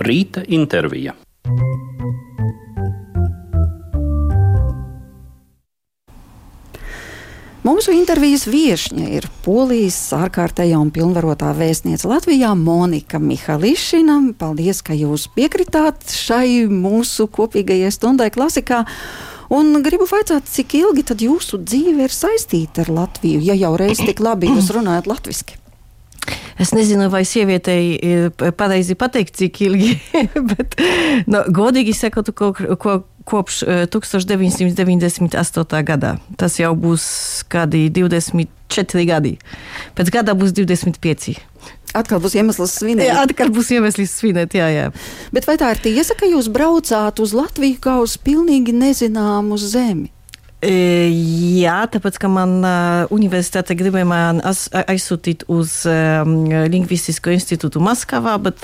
Rīta intervija. Mūsu intervijas viesņa ir Polijas ārkārtējā un pilnvarotā vēstniece Latvijā Monika Mihališina. Paldies, ka jūs piekritāt šai mūsu kopīgajai stundai klasikā. Un gribu vaicāt, cik ilgi tad jūsu dzīve ir saistīta ar Latviju, ja jau reiz tik labi jūs runājat latviski? Es nezinu, vai sievietei ir pareizi pateikt, cik ilgi, bet, no, godīgi sakot, ko, ko, kopš 1998. E, gadā. Tas jau būs kādi 24 gadi. Pēc gada būs 25. Atkal būs iemesls svinēt. Jā, atkal būs iemesls svinēt, jā, jā. Bet vai tā ir tiesa, ka jūs braucāt uz Latviju kā uz pilnīgi nezināmu zemi? E, jā, tāpēc, ka man uh, universitāte gribēja man aizsūtīt uz um, Lingvistisko institūtu Maskavā, bet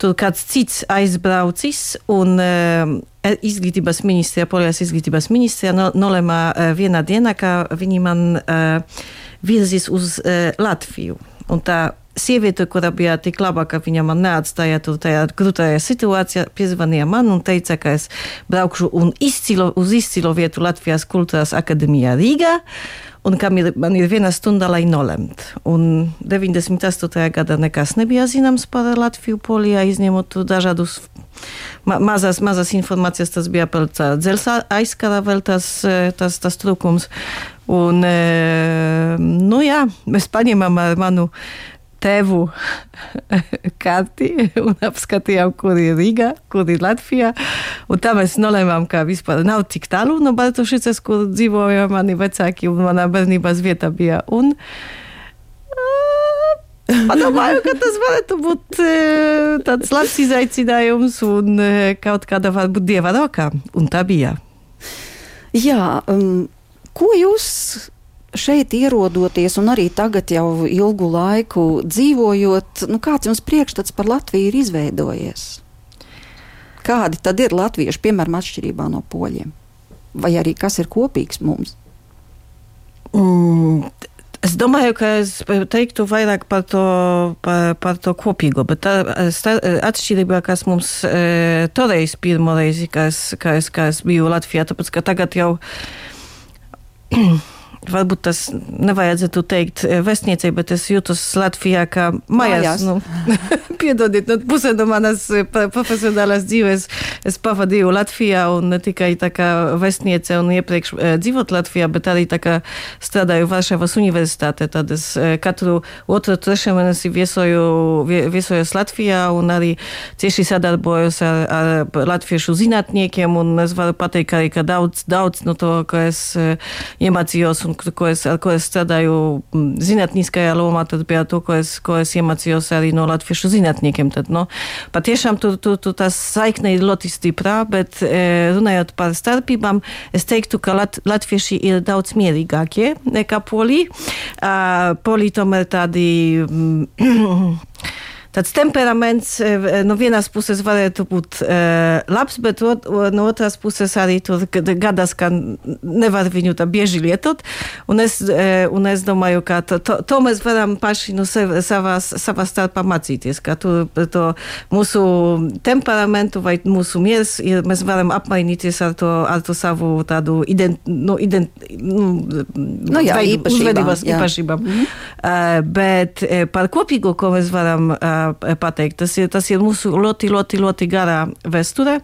tur kāds cits aizbraucis un uh, izglītības ministrija, Polijas izglītības ministrija no, nolēma uh, vienā dienā, ka viņi man uh, virzīs uz uh, Latviju. Un tā sieviete, kura bija tik laba, ka viņa man neatstāja tur tajā grūtajā situācijā, piezvanīja man un teica, ka es braukšu un izcilo, uz izcilo vietu Latvijas kultūras akadēmijā Rīgā. Un kam ir, man ir viena stunda, lai nolemt. Un 98. gadā nekas nebija zināms par Latviju, Polijā, izņemot dažādus ma mazas, mazas informācijas. Tas bija par dzelzceļa aizkara vēl tas, tas, tas trūkums. Un, nu jā, mēs paņēmām ar manu tevu karti un apskatījām, kur ir Rīga, kur ir Latvija. Un tā mēs nolēmām, ka vispār nav tik tālu no Baltušicas, kur dzīvoja mani vecāki un manā bērnības vieta bija. Un, Padomāju, ka tas varētu būt tāds labs izaicinājums un kaut kāda varbūt dieva rokā. Un tā bija. Jā, um, ko jūs šeit ierodoties, un arī tagad jau ilgu laiku dzīvojot, nu, kāds jums priekšstats par Latviju ir izveidojies? Kādi tad ir latvieši, piemēram, atšķirībā no poļiem? Vai arī kas ir kopīgs mums? Mm. Es domāju, ka es teiktu vairāk par to, par, par to kopīgo, bet tā, atšķirība, kas mums e, toreiz pirmo reizi, kas, kas, kas biju Latvijā, tāpēc, ka tagad jau varbūt tas nevajadzētu teikt eh, vēstniecei, bet es jūtos Latvijā kā mājās. mājās. Nu, piedodiet, nu, pusē no manas eh, profesionālās dzīves es pavadīju Latvijā un ne tikai tā kā vēstniece un iepriekš eh, dzīvot Latvijā, bet arī tā kā strādāju Varšavas universitātē. Tad es katru otru trešo mēnesi viesoju, viesojos Latvijā un arī cieši sadarbojos ar, ar latviešu zinātniekiem un es varu pateikt arī, ka daudz, daudz no to, ko es iemācījos un ko es, ko es strādāju mm, zinātniskajā lomā, tad bija to, ko es, ko es iemācījos arī no latviešu zinātniekiem. Tad, no, patiešām tur, tur, tur tā saikne ir ļoti stiprā, bet e, runājot par starpībām, es teiktu, ka lat, latvieši ir daudz mierīgākie nekā polī. Uh, polī tomēr tādi. Mm, tāds temperaments eh, no vienas puses varētu būt uh, labs, bet ot, no otras puses arī tur gadās, ka nevar viņu tā bieži lietot. Un es, uh, un es domāju, ka to, to, to mēs varam paši no sev, savās, savā starpā mācīties, ka tu, to mūsu temperamentu vai mūsu miers, ir, mēs varam apmainīties ar to, ar to savu tādu ident, no, ident, nu, nu, jā, veidu, īpašībām. Jā. īpašībām. Mm -hmm. uh, bet par kopīgo, ko mēs varam uh, pateikt. Tas ir, tas ir mūsu ļoti, ļoti, ļoti garā vēsture.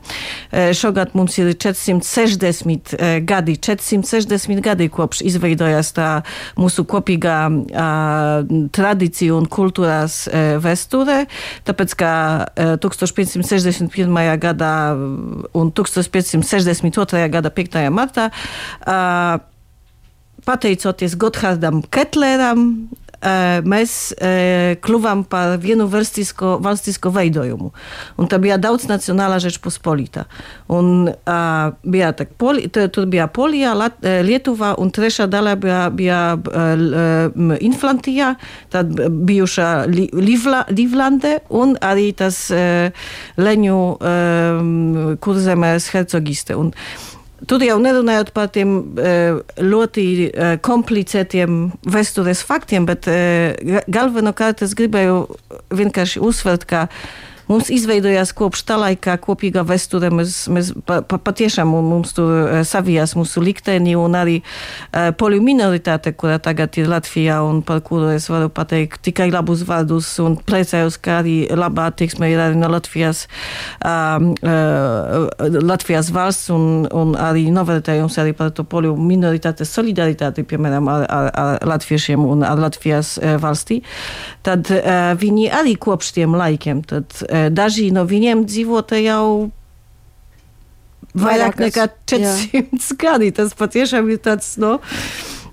Šogad mums ir 460 gadi, 460 gadi kopš izveidojās tā mūsu kopīgā tradīcija un kultūras vēsture. Tāpēc, ka 1561. gadā un 1562. gada 5. martā pateicoties Gotthardam Ketleram, mēs kļuvām par vienu valstisko, valstisko veidojumu. Un tā bija daudz nacionāla Rzeczpospolita. Un uh, bija tak, Poli, tur bija Polija, Lat, Lietuva un trešā daļa bija, bija uh, Inflantija, tad bijušā Livla, Livlande un tas uh, Leņu um, kurzemes hercogiste. Un, Tur jau nerunājot par tiem ļoti komplicētiem vēstures faktiem, bet galvenokārt es gribēju vienkārši uzsvert, ka Mums izveidojās kopš tā laika kopīgā vēsture. Mēs, mēs pa, pa, patiešām mums tur eh, savijās mūsu likteni un arī uh, poļu minoritāte, kura tagad ir Latvijā un par kuru es varu pateikt tikai labus vārdus un priecājos, ka arī labā attieksme ir arī no Latvijas, uh, uh, Latvijas valsts un, un arī novērtējums arī par to poļu minoritātes solidaritāti, piemēram, ar, ar, ar latviešiem un ar Latvijas uh, valstī. Tad uh, viņi arī kopš tiem laikiem, tad daži no viņiem dzīvota jau vairāk nekā 400 jā. gadi. Tas patiešām ir tāds, no.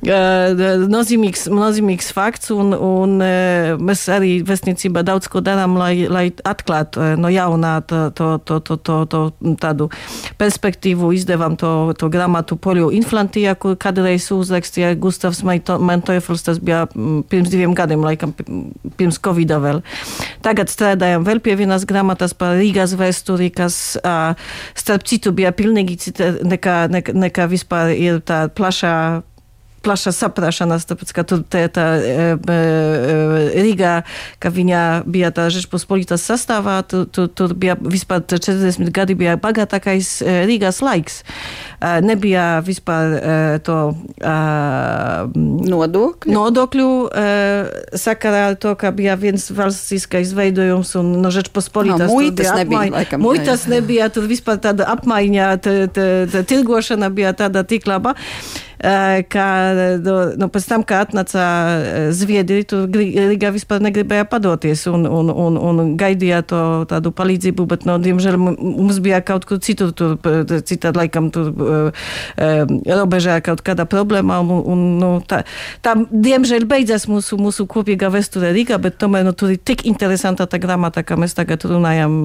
Nozīmīgs, nozīmīgs fakts, un, un mēs arī vēstniecībā daudz ko darām, lai, lai atklātu no jaunā to, to, to, to, to, to tādu perspektīvu. Izdevām to, to grāmatu Poļu inflantijā, kur kādreiz uzrakstīja Gustavs Mantojfels, tas bija pirms diviem gadiem, laikam pirms Covid vēl. Tagad strādājam vēl pie vienas grāmatas par Rīgas vēsturi, kas starp citu bija pilnīgi cita nekā, nekā, nekā vispār ir tā plašā plaša saprašanās, tāpēc, ka tur tā, tā Rīgā, ka viņa bija tā Žečpospolitas sastāvā, tur, tur, tur bija vispār 40 gadi bija bagātākais Rīgas laiks. Nebija vispār to nodokļu, nodokļu sakarā ar to, ka bija viens valstiskais veidojums un no Žečpospolitas. No, muitas nebija, laikam. Muitas nebija, tur vispār tāda apmaiņa, tirgošana bija tāda tik laba ka nu, nu, pēc tam, kad atnāca Zviedri, tur Rīgā vispār negribēja padoties un, un, un, un gaidīja to tādu palīdzību, bet, no, diemžēl, mums bija kaut kur citur, tur, citā laikam, tur robežā kaut kāda problēma, un, un nu, tā, tā, diemžēl, beidzas mūsu, mūsu kopīgā vēsture Rīgā, bet tomēr nu, tur ir tik interesanta tā grāmata, ka mēs tagad runājam,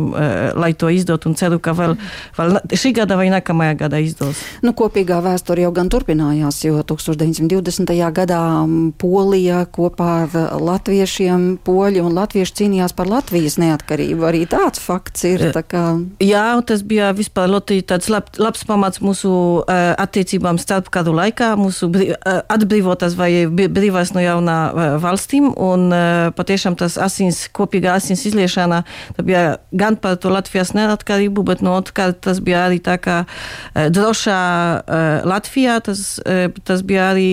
lai to izdot, un ceru, ka vēl, vēl šī gada vai nākamajā gada izdos. Nu, kopīgā vēsture jau gan turpinājās mainījās, jo 1920. gadā Polija kopā ar latviešiem, poļi un latvieši cīnījās par Latvijas neatkarību. Arī tāds fakts ir. Tā kā... Jā, tas bija vispār ļoti tāds lab, labs pamats mūsu uh, attiecībām starp kādu laikā, mūsu brī, uh, atbrīvotas vai brīvās no jaunā uh, valstīm. Un uh, patiešām tas asins, kopīgā asins izliešana, tā bija gan par to Latvijas neatkarību, bet no otrkārt tas bija arī tā kā uh, drošā uh, Latvijā. Tas, uh, tas bija arī,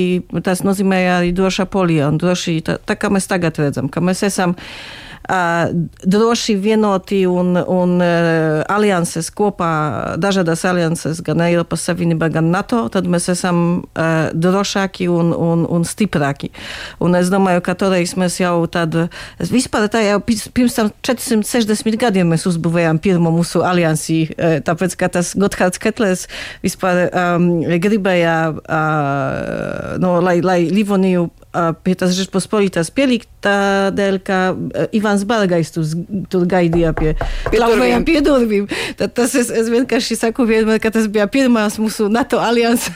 tas nozīmēja arī droša polija un droši, tā, tā kā mēs tagad redzam, ka mēs esam uh, droši vienoti un, un uh, alianses kopā, dažādas alianses, gan Eiropas Savienība, gan NATO, tad mēs esam uh, drošāki un, un, un stiprāki. Un es domāju, ka toreiz mēs jau tādu, vispār tā jau pirms tam 460 gadiem mēs uzbūvējām pirmo mūsu aliansi, uh, tāpēc, ka tas Gotthards Ketlers vispār um, gribēja, uh, no, lai, lai Livoniju pie tās Žečpospolitās pielikt tādēļ, ka Ivans Balgais tur, tur gaidīja pie, pie labajām piedurvīm. Tad tas es, es vienkārši saku vienmēr, ka tas bija pirmās mūsu NATO alianses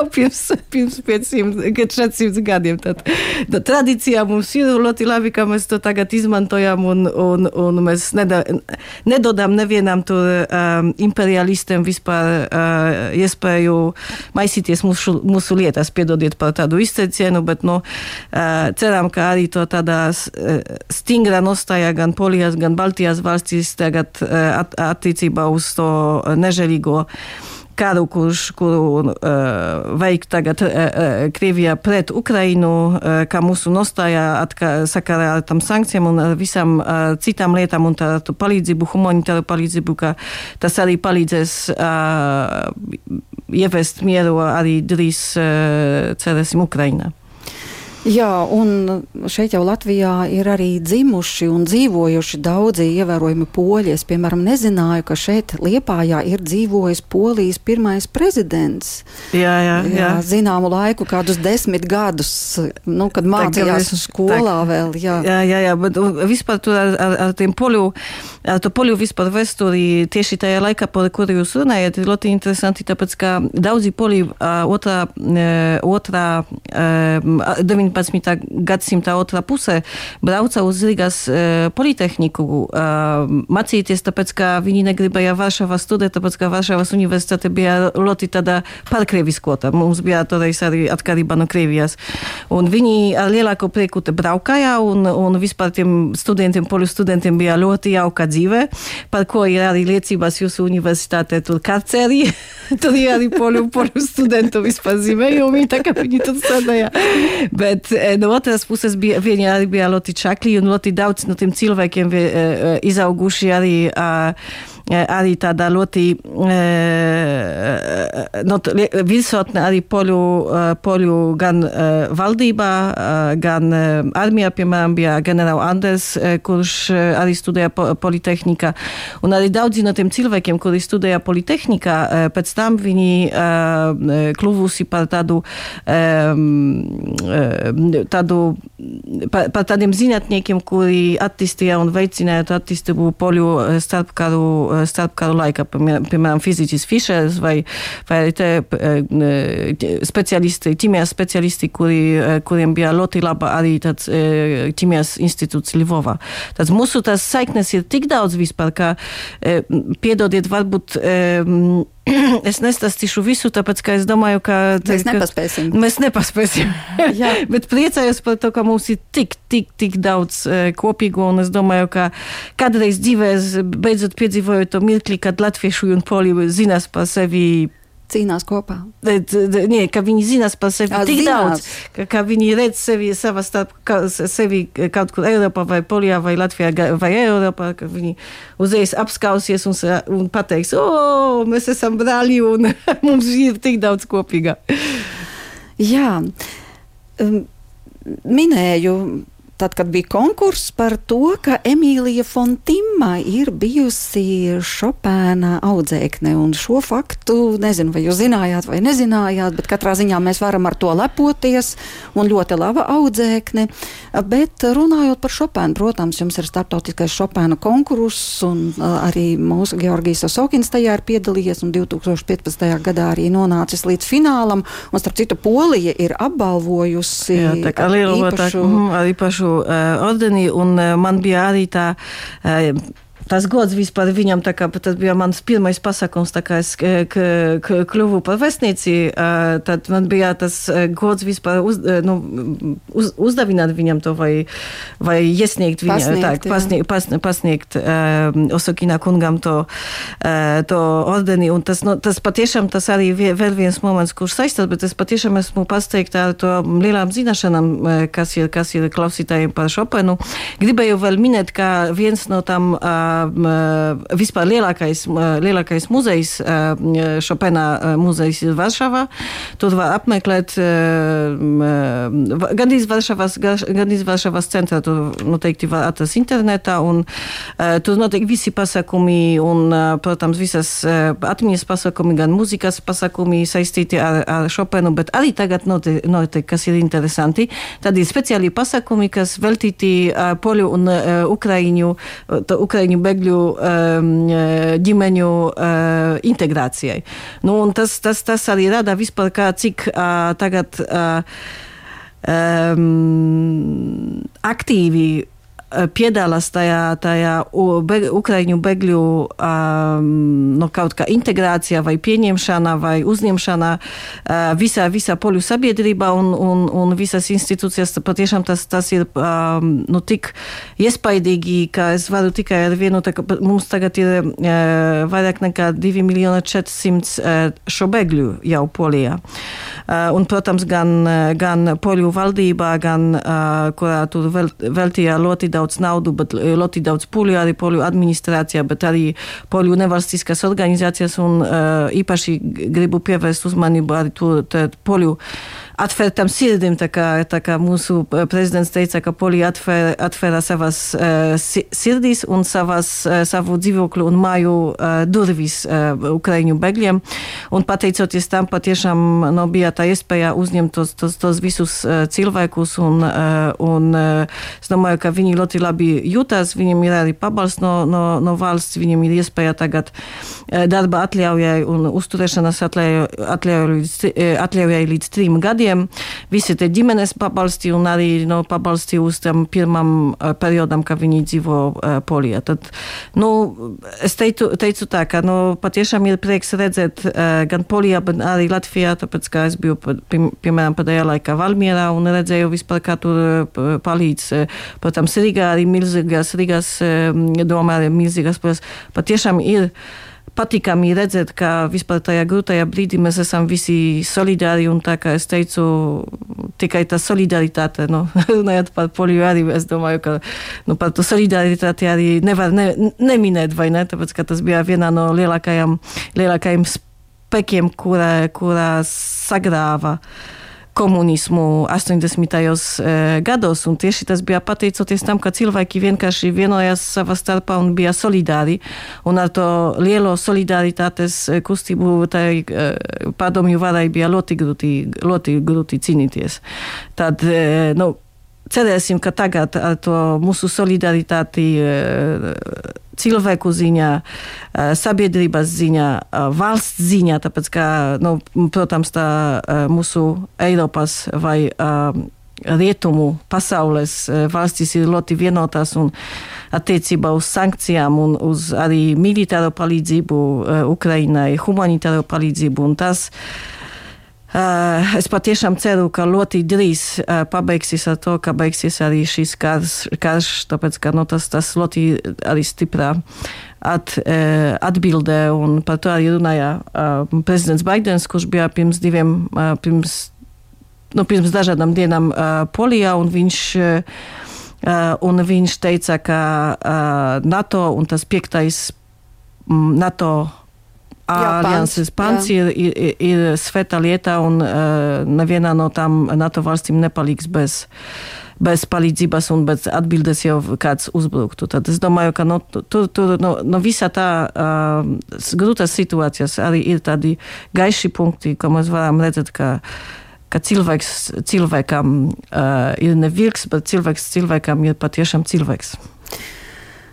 jau pirms, pirms 500, 400 gadiem. Tad, tad tradīcijā mums ir ļoti labi, ka mēs to tagad izmantojam un, un, un mēs neda, nedodam nevienam tur um, imperialistiem vispār uh, iespēju maisīties mūsu, mūsu lietās, piedodiet par tādu izteicienu, bet nu, uh, ceram, ka arī to tādā uh, stingrā nostājā gan Polijās, gan Baltijas valstīs tagad uh, at, attiecībā uz to nežēlīgo karu, kurš, kuru uh, veik tagad uh, Krievijā pret Ukrainu, uh, kā mūsu nostājā atka, sakarā ar tam sankcijām un ar visām uh, citām lietām un tā palīdzību, humanitāru palīdzību, ka tas arī palīdzēs uh, ievest mieru arī drīz, uh, cerēsim, Ukrainā. Jā, un šeit jau Latvijā ir arī dzimuši un dzīvojuši daudzi ievērojami poļi. Es, piemēram, nezināju, ka šeit Liepājā ir dzīvojis Polijas pirmais prezidents. Jā, jā, jā. jā zināmu laiku, kādus desmit gadus, nu, kad mācījās tā, skolā tā, vēl. Jā, jā, jā, jā bet vispār tur ar, ar, ar tiem poļu, ar to poļu vispār vēsturi tieši tajā laikā, par kuru jūs runājat, ir ļoti interesanti, tāpēc, ka daudzi poļi otrā, otrā 19. 19. gadsimta otrā pusē brauca uz Rīgas Politehniku mācīties, tāpēc, ka viņi negribēja Varšavā studēt, tāpēc, ka Varšavas universitāte bija ļoti tāda pārkrieviskota. Mums bija toreiz arī atkarība no Krievijas. Un viņi ar lielāko prieku te braukāja, un, un vispār tiem studentiem, poļu studentiem bija ļoti jauka dzīve, par ko ir arī liecības jūsu universitātē tur karcerī. tur ir arī poļu, poļu studentu vispār zīmējumi, tā kā viņi tur strādāja. Bet едното е спусе вијани бијалоти чакли, јунлоти дауци, но тим цилвеќем ви изаугушијали, а arī. Uh, arī tādā ļoti no, virsotne arī poļu, poļu gan valdībā, gan armijā, piemēram, bija ģenerāla Anders, kurš arī studēja politehnikā. Un arī daudzi no tiem cilvēkiem, kuri studēja politehnikā, pēc tam viņi kļuvusi par tādu, tādu par, par tādiem zinātniekiem, kuri attīstīja un veicināja attīstību poļu starpkaru starpkaru laikā, piemēram, fiziķis Fišers vai, vai te speciālisti, ķīmijas speciālisti, kuri, kuriem bija ļoti laba arī tāds ķīmijas institūts Ļuvovā. Tāds mūsu tās saiknes ir tik daudz vispār, ka piedodiet, varbūt es nestāstīšu visu, tāpēc, ka es domāju, ka mēs nepaspēsim. Ka mēs nepaspēsim. Bet priecājos par to, ka mums ir tik, tik, tik daudz kopīgo, un es domāju, ka kādreiz dzīvē beidzot piedzīvoju to mirkli, kad latviešu un poli zinās par sevi cīnās kopā. Nē, ka viņi zinās par sevi Jā, tik zinās. daudz, ka, ka viņi redz sevi savā starp, ka, sevi kaut kur Eiropā vai Polijā vai Latvijā vai Eiropā, ka viņi uzreiz apskausies un, un pateiks, o, mēs esam brāļi un mums ir tik daudz kopīga. Jā, um, minēju tad, kad bija konkurss par to, ka Emīlija Fontima ir bijusi Šopēna audzēkne. Un šo faktu nezinu, vai jūs zinājāt vai nezinājāt, bet katrā ziņā mēs varam ar to lepoties. Un ļoti laba audzēkne. Bet runājot par Šopēnu, protams, jums ir starptautiskais Šopēna konkurss, un arī mūsu Georgijas Osokins tajā ir piedalījies, un 2015. gadā arī nonācis līdz finālam. Un starp citu, Polija ir apbalvojusi Jā, tā kā lielu īpašu, mm, īpašu uh, ordenī, un uh, man bija arī tā. Uh, tas gods vispār viņam, kā, tas bija mans pirmais pasākums, kā es kļuvu par vēstnieci, tad man bija tas gods vispār uz, nu, uz, uzdavināt viņam to vai, vai iesniegt viņam, pasniegt, tā, pasniegt, pasniegt, pasniegt uh, Osokina kungam to, uh, to ordeni, un tas, nu, tas patiešām tas arī vēl viens moments, kurš saistās, bet es patiešām esmu pasteigta ar to lielām zināšanām, kas ir, kas ir klausītājiem par Šopenu. Gribēju vēl minēt, ka viens no tam uh, vispār lielākais, lielākais muzejs, Šopena muzejs ir Varšavā. Tur var apmeklēt gandrīz Varšavas, gandrīz Varšavas centrā, tur noteikti var atrast internetā, un tur notiek visi pasakumi, un, protams, visas atmiņas pasakumi, gan muzikas pasakumi saistīti ar, ar Šopenu, bet arī tagad notiek, notiek, kas ir interesanti. Tad ir speciāli pasakumi, kas veltīti poļu un ukraiņu, ukraiņu bēgļu ģimeņu uh, integrācijai. Nu, tas, tas, tas arī rada vispār kā cik tagad um, aktīvi piedalās tajā, tajā be, ukraiņu bēgļu um, no kaut kā integrācijā vai pieņemšanā vai uzņemšanā uh, visā, visā poļu sabiedrībā un, un, un visas institūcijas. Patiešām tas, tas ir um, nu, tik iespaidīgi, ka es varu tikai ar vienu, tā, mums tagad ir uh, vairāk nekā 2 miljoni 400 uh, šo bēgļu jau Polijā. Uh, un, protams, gan, gan poļu valdībā, gan uh, kurā tur vēl, veltīja ļoti daudz daudz naudu, bet ļoti daudz pūļu arī poļu administrācijā, bet arī poļu nevalstiskās organizācijas un uh, īpaši gribu pievērst uzmanību arī to poļu atvērtam sirdīm, tā kā, tā kā mūsu prezidents teica, ka Polija atvēra, atvēra savas uh, sirdīs un savas, uh, savu dzīvokļu un māju uh, durvis uh, Ukraiņu bēgļiem. Un pateicoties tam, patiešām no, bija tā iespēja uzņemt tos, tos, tos visus uh, cilvēkus un, uh, un uh, es domāju, ka viņi ļoti labi jūtas, viņiem ir arī pabalsts no, no, no valsts, viņiem ir iespēja tagad uh, darba atļaujai un uzturēšanas atļaujai līdz, uh, atļaujai līdz trim gadiem visiem, visi te ģimenes pabalsti un arī no pabalsti uz tam pirmam periodam, kad viņi dzīvo Polijā. Tad, nu, es teicu, teicu tā, ka nu, patiešām ir prieks redzēt gan Polijā, gan arī Latvijā, tāpēc, ka es biju, piemēram, pēdējā laikā Valmierā un redzēju vispār, kā tur palīdz. Protams, Rīgā arī milzīgās, Rīgās domā arī milzīgās, patiešām ir patīkami redzēt, ka vispār tajā grūtajā brīdī mēs esam visi solidāri. Un tā kā es teicu, tikai tā solidaritāte, nu, runājot par poliju, arī es domāju, ka nu, par to solidaritāti arī nevar ne, neminēt, vai ne? Tāpēc, ka tas bija viena no lielākajām, lielākajiem spēkiem, kurā, kurā sagrāva komunismu 80. E, gados, un tieši tas bija pateicoties tam, ka cilvēki vienkārši vienojās savā starpā un bija solidāri, un ar to lielo solidaritātes e, kustību tai e, padomju varai bija ļoti grūti, ļoti grūti cīnīties. Tad, nu, cerēsim, ka tagad ar to mūsu solidaritāti cilvēku ziņā, sabiedrības ziņā, valsts ziņā, tāpēc, ka, nu, protams, tā mūsu Eiropas vai rietumu pasaules valstis ir ļoti vienotas un attiecībā uz sankcijām un uz arī militāro palīdzību Ukrainai, humanitāro palīdzību un tas. Uh, es patiešām ceru, ka ļoti drīz uh, pabeigsies ar to, ka beigsies arī šis karš, karš tāpēc, ka nu, tas, tas ļoti arī stiprā at, uh, atbildē, un par to arī runāja prezidents Baidens, kurš bija pirms diviem, pirms, nu, pirms dažādām dienām Polijā, un viņš un viņš teica, ka NATO un tas piektais um, NATO alianses pants ir, ir, ir sveta lieta un uh, nevienā no tām NATO valstīm nepaliks bez. Bez palīdzības un bez atbildes jau kāds uzbruktu. Tad es domāju, ka no, tur, tur no, no visā tā uh, grūtās situācijas arī ir tādi gaiši punkti, ko mēs varam redzēt, ka, ka cilvēks cilvēkam uh, ir ne vilks, bet cilvēks cilvēkam ir patiešām cilvēks.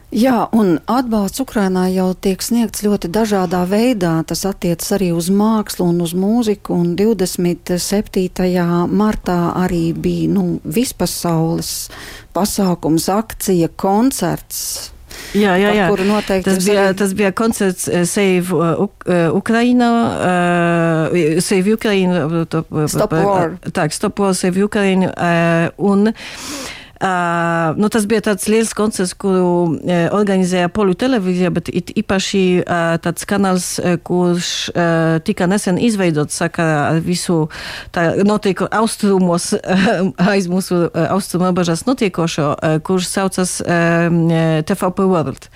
Jā, un atbalsts Ukrainai jau tiek sniegts ļoti dažādā veidā. Tas attiecas arī uz mākslu un uz mūziku. Un 27. martā arī bija nu, vispasaules pasākums, akcija, koncerts. Jā, jā, jā. Tas bija, arī... tas bija koncerts uh, Save uh, uh, Ukraina, uh, Save Ukraina, Stop War. Tā, Stop War, Save Ukraina. Uh, un, Uh, nu, tas bija tāds liels koncerts, kuru uh, organizēja Poļu televīzija, bet it īpaši uh, tāds kanāls, uh, kurš uh, tika nesen izveidots sakarā ar visu tā notiek austrumos, uh, aiz mūsu uh, austrumu robežas notiekošo, uh, kurš saucas uh, TVP World.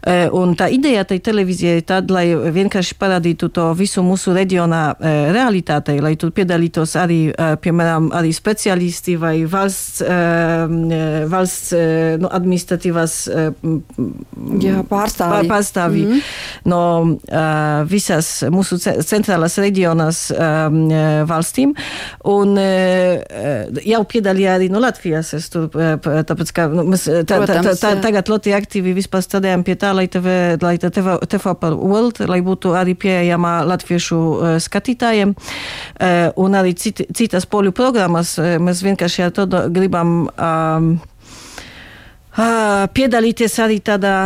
Uh, un tā ideja tai televīzijai ir tāda, lai vienkārši parādītu to visu mūsu reģionā uh, realitātei, lai tur piedalītos arī, uh, piemēram, arī speciālisti vai valsts uh, E, valsts e, nu, administratīvās e, Jā, pārstāvji, pārstāvji mm -hmm. no visās mūsu centrālās reģionās valstīm. Un jau piedalījās arī no Latvijas. Es tur, tāpēc, ka nu, mēs tā, Protams, tā, tā, tagad ļoti aktīvi vispār strādājam pie tā, lai TV, lai TV, TV par World, lai būtu arī pieejama latviešu skatītājiem. Un arī cit, citas poļu programmas. Mēs vienkārši ar to gribam uh, piedalīties arī tādā.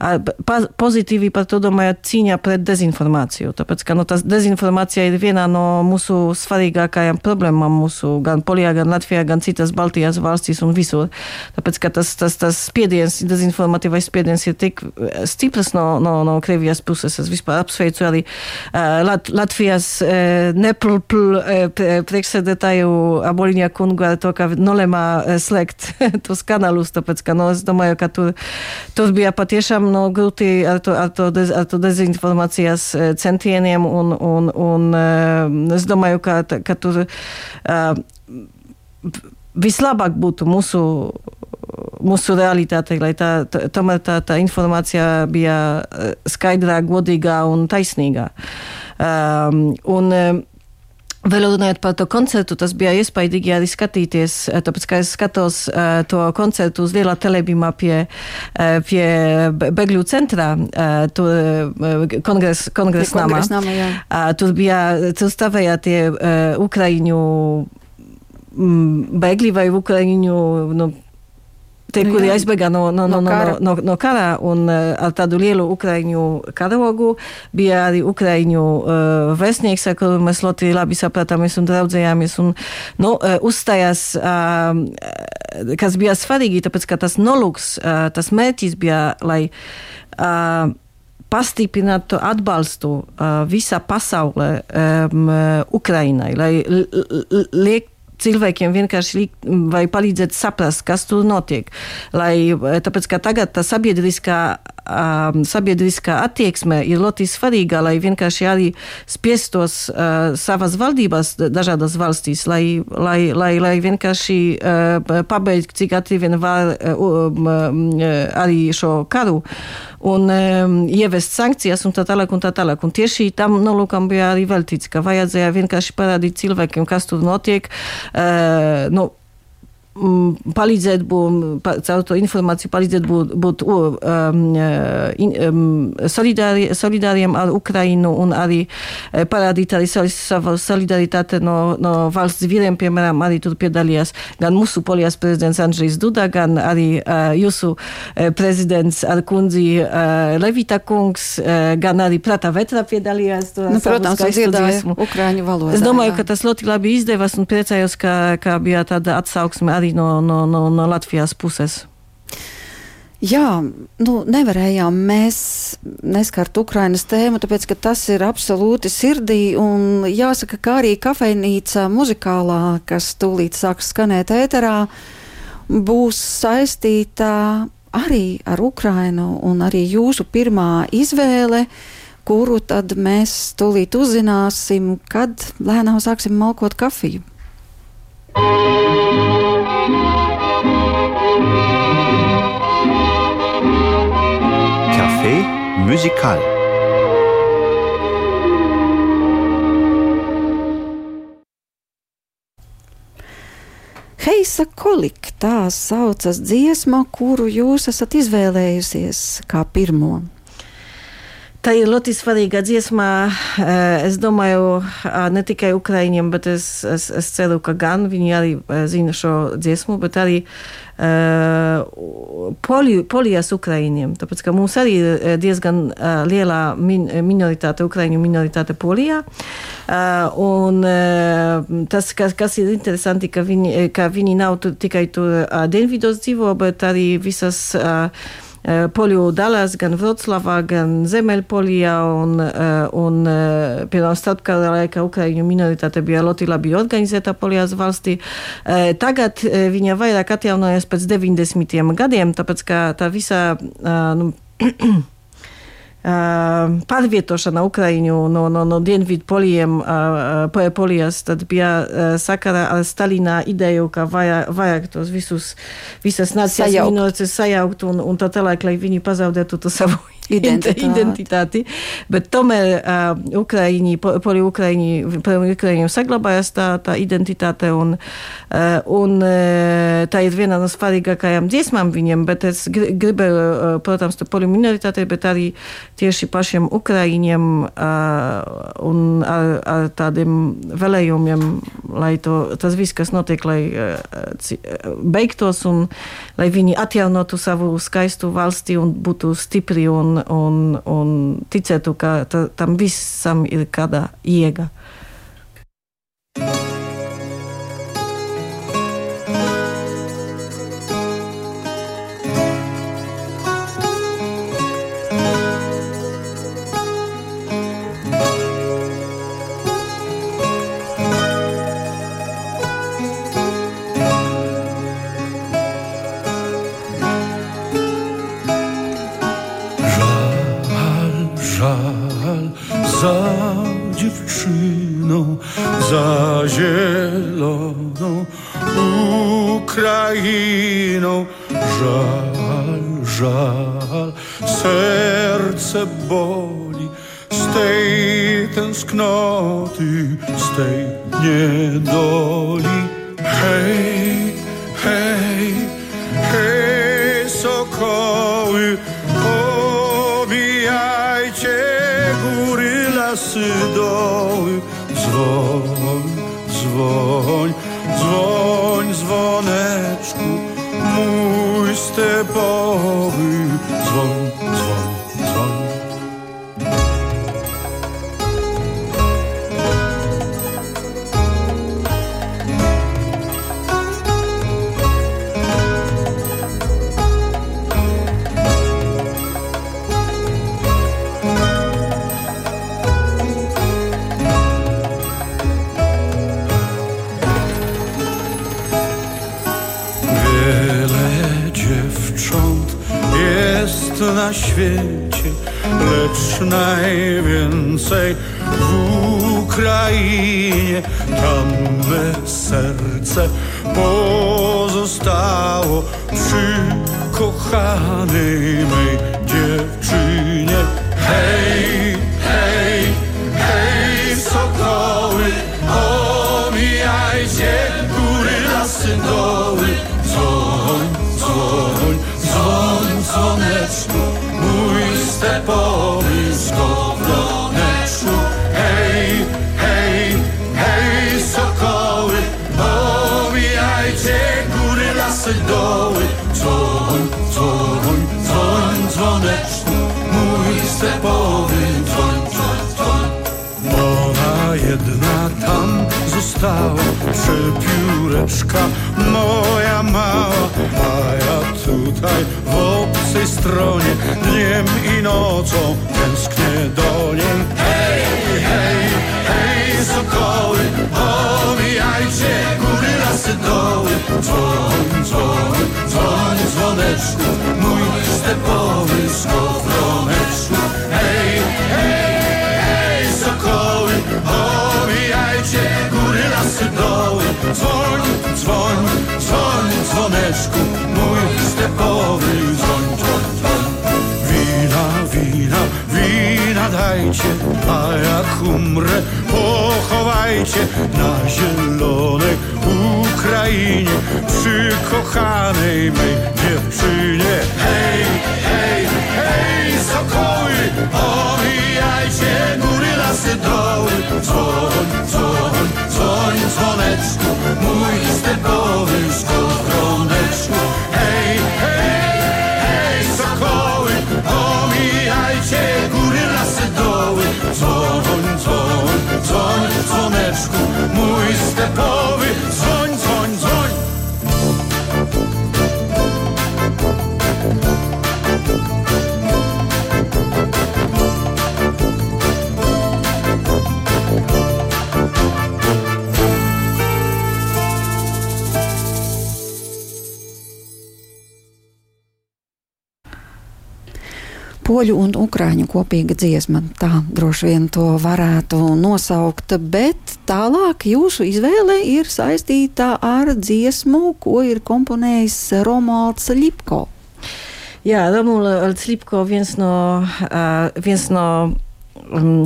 Um, pozitīvi par to domājot cīņā pret dezinformāciju. Tāpēc, ka nu, tas dezinformācija ir viena no mūsu svarīgākajām problēmām mūsu gan Polijā, gan Latvijā, gan citas Baltijas valstīs un visur. Tāpēc, ka tas, tas, tas spiediens, dezinformatīvais spiediens ir tik stiprs no, no, no Krievijas puses. Es vispār apsveicu arī uh, Lat Latvijas uh, neplpl uh, priekšsēdētāju Aboliņā kungu ar to, ka nolēmā slēgt tos kanālus, tāpēc, ka nu, es domāju, ka tur, tur bija patiešām no grūti ar to, ar to, dez, ar to dezinformācijas e, centieniem, un, un, un e, es domāju, ka, ka tur uh, vislabāk būtu mūsu, mūsu realitāte, lai tā, tā, tomēr tā, tā informācija bija skaidrā, godīgā un taisnīgā. Um, un, Runājot par to koncertu, tas bija iespaidīgi arī skatīties, tāpēc, ka es skatos to koncertu uz lielā telebīmā pie, uh, pie Begļu centrā, uh, tur uh, kongres, kongres namā. Uh, tur bija, tur stāvēja tie Ukraiņu bēgļi vai Ukraiņu, nu, Tie, nu, kuri aizbēga no, no, no, no, no, no, no kara un uh, ar tādu lielu ukraiņu karogu, bija arī ukraiņu uh, vēstnieks, ar kuru mēs ļoti labi sapratāmies un draudzējāmies. Un, nu, uh, uzstājās, uh, kas bija svarīgi, tāpēc, ka tas nolūks, uh, tas mērķis bija, lai uh, pastiprinātu atbalstu uh, visā pasaulē um, Ukrainai, lai liek cilvēkiem vienkārši likt, vai palīdzēt saprast, kas tur notiek. Lai, tāpēc, ka tagad tā sabiedriskā, um, sabiedriskā attieksme ir ļoti svarīga, lai vienkārši arī spiestos uh, savas valdības dažādas valstīs, lai, lai, lai, lai vienkārši uh, pabeigtu, cik ātri vien var uh, um, arī šo karu un um, ievest sankcijas un tā tālāk un tā tālāk. Un tieši tam nolūkam bija arī veltīts, ka vajadzēja vienkārši parādīt cilvēkiem, kas tur notiek. Uh, nu, palīdzēt būt, caur to informāciju palīdzēt būt, būt um, in, um, solidāri, solidāriem ar Ukrainu un arī eh, parādīt arī savu solidaritāti no, no valsts vīriem, piemēram, arī tur piedalījās gan mūsu polijas prezidents Andrzejs Duda, gan arī uh, jūsu uh, prezidents ar kundzi uh, Levita kungs, uh, gan arī Prata Vetra piedalījās. Tur, nu, protams, dziedāja Ukraiņu valodā. Es domāju, jā. ka tas ļoti labi izdevās un priecājos, ka, ka bija tāda atsauksme arī no, no, no, no Latvijas puses. Jā, nu, nevarējām mēs neskart Ukrainas tēmu, tāpēc, ka tas ir absolūti sirdī, un jāsaka, ka arī kafejnīca muzikālā, kas tūlīt sāks skanēt ēterā, būs saistīta arī ar Ukrainu, un arī jūsu pirmā izvēle, kuru tad mēs tūlīt uzzināsim, kad lēnām sāksim malkot kafiju. Café musical. Heisa kolik tā saucas dziesma, kuru jūs esat izvēlējusies kā pirmo. Tā ir ļoti svarīga dziesma. Eh, es domāju, ne tikai Ukraiņiem, bet es, es, es ceru, ka gan viņi arī eh, zina šo dziesmu, bet arī uh, poli, polijas Ukraiņiem. Tāpēc, ka mums arī ir diezgan liela min, minoritāte, Ukraiņu minoritāte Polijā. Un tas, kas, kas ir interesanti, ka viņi, ka viņi nav tu, tikai tur dienvidos dzīvo, bet arī visas. Uh, poļu dalās gan Vroclavā, gan Zemeļpolijā, un, un piemēram, starpkara laikā Ukraiņu minoritāte bija ļoti labi organizēta Polijas valstī. Tagad viņa vairāk atjaunojas pēc 90. gadiem, tāpēc ka tā visa. Nu, pārvietošana Ukraiņu no, no, no dienvidu poliem, polijas, tad bija sakara ar Stalina ideju, ka vajag, vajag tos visus, visas nācijas minoritātes sajaukt un, un tā tālāk, lai viņi pazaudētu to savu identitāti. identitāti. Bet tomēr uh, Ukraiņi, poli Ukraiņi, Ukraiņiem saglabājas tā, tā identitāte un, uh, un uh, tā ir viena no svarīgākajām dziesmām viņiem, bet es gribēju, uh, protams, to poli minoritātei, bet arī tieši pašiem Ukraiņiem uh, un ar, ar tādiem vēlējumiem, lai to, tas viss, kas notiek, lai uh, beigtos un lai viņi atjaunotu savu skaistu valsti un būtu stipri un un, un ticētu, ka tam visam ir kāda iega. Z tej niedoli. Hej, hej, hej, sokoły, obijajcie góry, lasy, doły. Dzwoń, dzwoń, dzwoń, dzwoneczku, mój stepowy. Dzwoń, dzwoń, na świecie, lecz najwięcej w Ukrainie. Tam me serce pozostało przy kochanej mej dziewczynie. Hej, hej, hej, sokoły, omijajcie góry, lasy, doły. Dzwoneczku, mój stepowy skowroneczku. Hej, hej, hej, sokoły, omijajcie góry, lasy, doły. Dzwoń, dzwoń, dzwoń, dzwoneczku, mój stepowy dzwoń, dzwoń, dzwoń. Ona jedna tam została, przepióreczka moja mała, a ja tutaj stronie dniem i nocą tęsknię do niej. Hej, hej, hej, sokoły, omijajcie góry, lasy, doły. Dzwoń, dzwoń, dzwoń, dzwoneczku, mój stepowy skowroneczku. Hej, hej, hej, sokoły, omijajcie góry, lasy, doły. Dzwoń, dzwoń, dzwoń, dzwoneczku, mój a jak umrę, pochowajcie na zielonej Ukrainie, przy kochanej mej dziewczynie. Hej, hej, hej, sokoły, omijajcie góry, lasy, doły. Dzwoń, dzwoń, dzwoń, dzwoneczku, mój stepowy poļu un ukrāņu kopīga dziesma. Tā droši vien to varētu nosaukt, bet tālāk jūsu izvēle ir saistīta ar dziesmu, ko ir komponējis Romualds Lipko. Jā, Romualds Lipko viens no, uh, viens no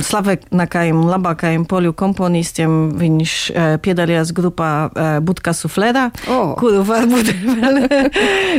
slavenākajiem, labākajiem poļu komponistiem. Viņš uh, piedalījās grupā uh, Budka Suflera, Oh. kuru varbūt vēl,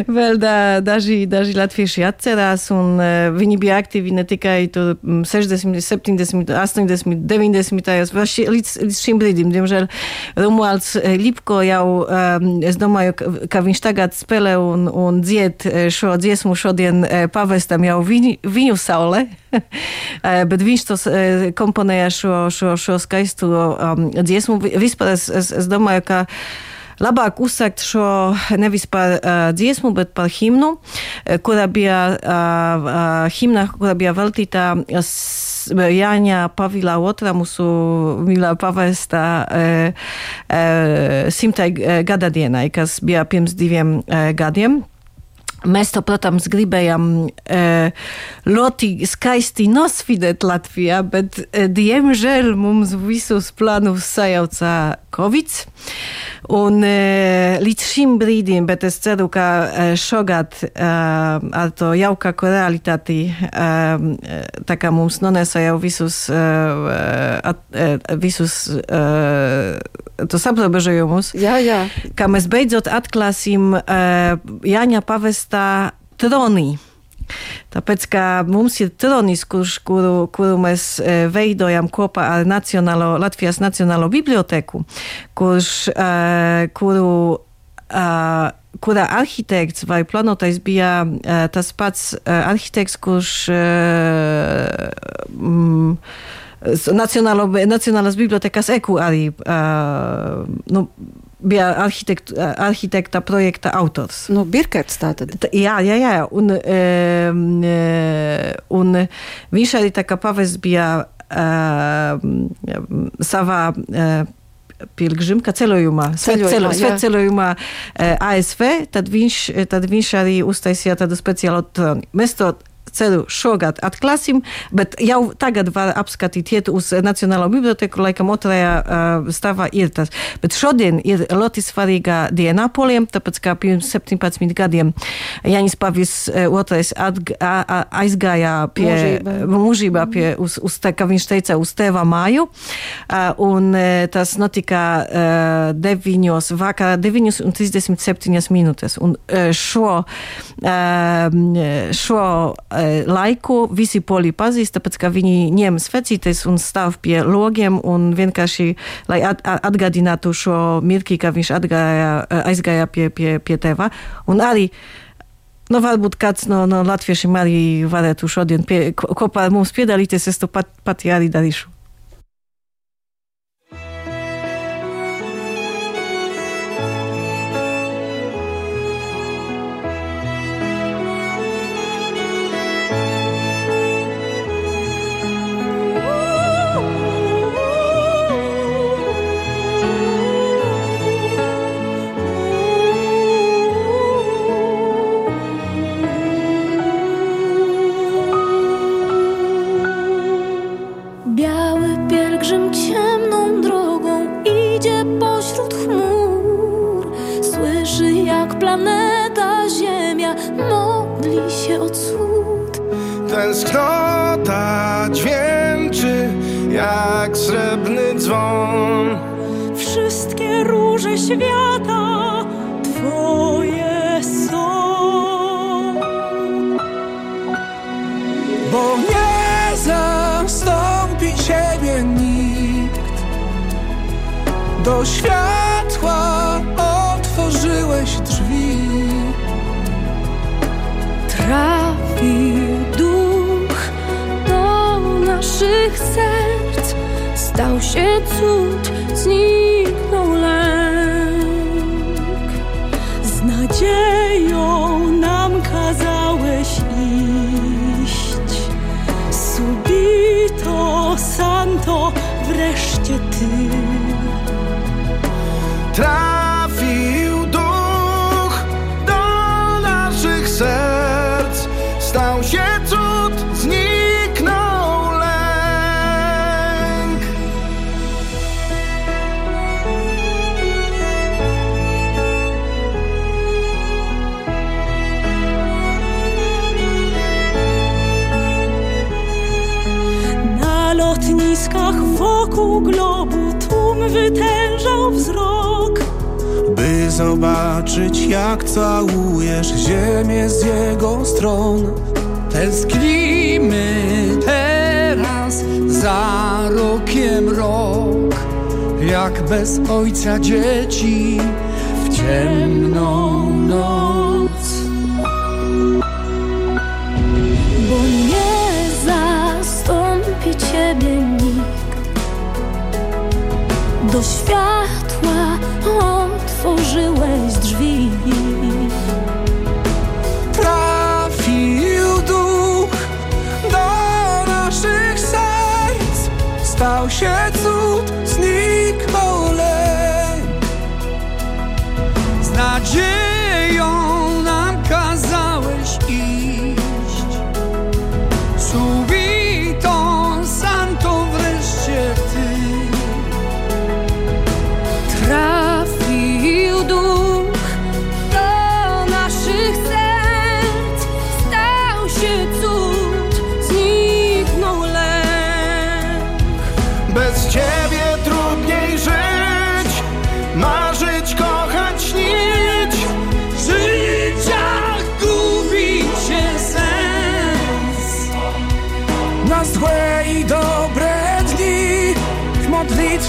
vēl da, daži, daži latvieši atcerās. Un, uh, viņi bija aktīvi ne tikai tur, mm, 60, 70, 80, 90. gados, līdz, līdz šim brīdim. Diemžēl Romualds eh, Lipko jau, um, es domāju, ka, ka viņš tagad spēlē un, un dzied eh, šo dziesmu šodien eh, pavestam jau viņu, viņu saulē. Eh, Bet viņš to eh, komponēja šo, šo, šo skaisto um, dziesmu. Vi- Vispār es, es, es domāju, ka labāk uzsākt šo nevis par uh, dziesmu, bet par himnu, eh, kurā bija uh, uh, himna, kurā bija veltīta s- Jāņa Pavila otrā mūsu mīlā pavesta uh, uh, simtai uh, gada dienai, kas bija pirms diviem uh, gadiem. Mēs to, protams, gribējām e, ļoti skaisti nosvidēt Latvijā, bet, e, diemžēl, mums visus plānus sajauca Covid. Un e, līdz šim brīdim, bet es ceru, ka e, šogad e, ar to jaukāko realitāti, e, tā kā mums nonesa jau visus, e, at, e, visus e, tos aprobežojumus, jā, jā. ka mēs beidzot atklāsim e, Jāņa pavestā tronī. Tāpēc, ka mums ir tronis, kurš, kuru, kuru mēs veidojam kopā ar Nacionālo, Latvijas Nacionālo biblioteku, kurš, kuru, kurā arhitekts vai planotais bija tas pats arhitekts, kurš mm, Bibliotekas EKU arī uh, nu, bija arhitekt, arhitekta projekta autors. Nu, Birkerts tātad. Tā, jā, jā, jā. Un, e, un viņš arī tā kā pavests bija e, savā e, pielgrimka ceļojumā, ceļojumā, ceļojumā ASV, tad viņš, tad viņš arī uztaisīja tādu speciālu troni. Mēs to ceru šogad atklāsim, bet jau tagad var apskatīt, iet uz Nacionālo biblioteku, laikam otrajā uh, stāvā ir tas. Bet šodien ir ļoti svarīga diena poliem, tāpēc kā pirms 17 gadiem Janis Pavis a, aizgāja pie mūžībā, pie, uz, uz tā, kā viņš teica, uz tēva māju, uh, un tas notika uh, 9 vakarā 9 un 37 minūtes. Un uh, šo, uh, šo uh, laiku visi poli pazīst, tāpēc ka viņi ņem svecītes un stāv pie logiem un vienkārši, lai at, atgādinātu šo mirkli, ka viņš atgāja, aizgāja pie, pie, pie tēva. Un arī Nu, varbūt kāds no, no latviešiem arī varētu šodien pie, kopā ar mums piedalīties. Es to pat, pati arī darīšu. Tęsknota dźwięczy jak srebrny dzwon. Wszystkie róże świata Twoje są. Bo nie zastąpi Ciebie nikt. Do światła stał się cud, zniknął lęk. Jak całujesz ziemię z jego stron. Tęsknimy teraz za rokiem rok, jak bez ojca dzieci w ciemną noc. Bo nie zastąpi ciebie nikt. Do światła otworzyłeś drzwi. Trafił duch do naszych serc, stał się cud,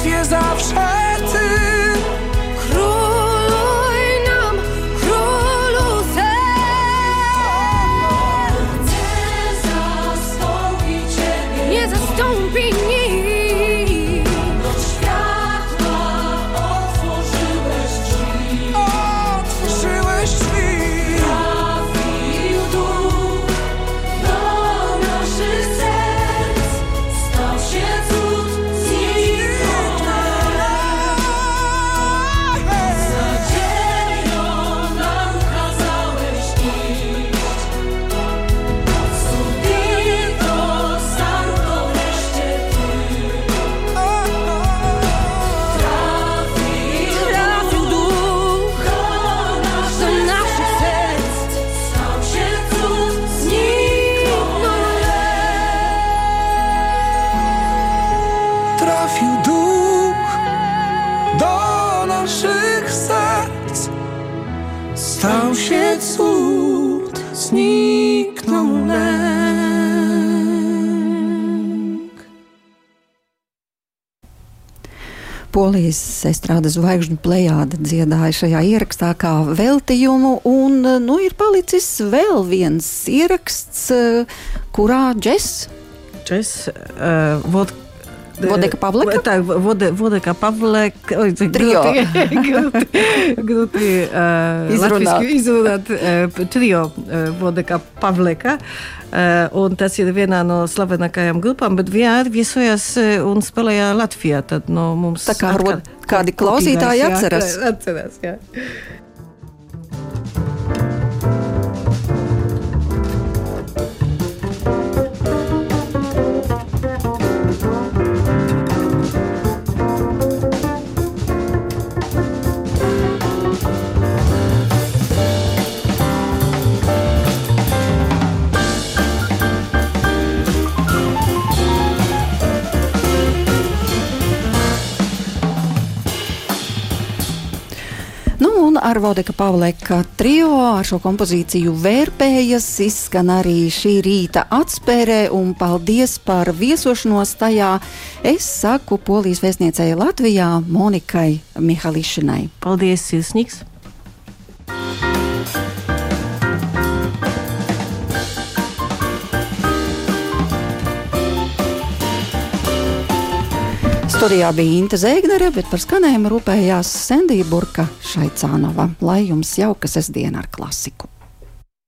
nie zawsze Polijas estrādes zvaigžņu plējāde dziedāja šajā ierakstā kā veltījumu, un nu, ir palicis vēl viens ieraksts, kurā džeks Čes, uh, vod, Vodeka Pavleka? Tak, vode, Vodeka Pavleka. Oj, Trio. grūti uh, Izrunāt. latviski izrunāt. Uh, trio uh, Vodeka Pavleka. Uh, un tas ir vienā no slavenākajām grupām, bet vienmēr viesojas uh, un spēlēja Latvijā. Tad no mums Tā kā atkal- kādi klausītāji atceras. Atceras, jā. Ar Vodeka Pavleka trio ar šo kompozīciju vērpējas izskan arī šī rīta atspērē, un paldies par viesošanos tajā. Es saku Polijas vēstniecei Latvijā Monikai Mihališinai. Paldies, Sirsnīgs! Studijā bija Inte Zēgnere, bet par skanējumu rūpējās Sendija Burka Šaicānova. Lai jums jauka sestdiena ar klasiku!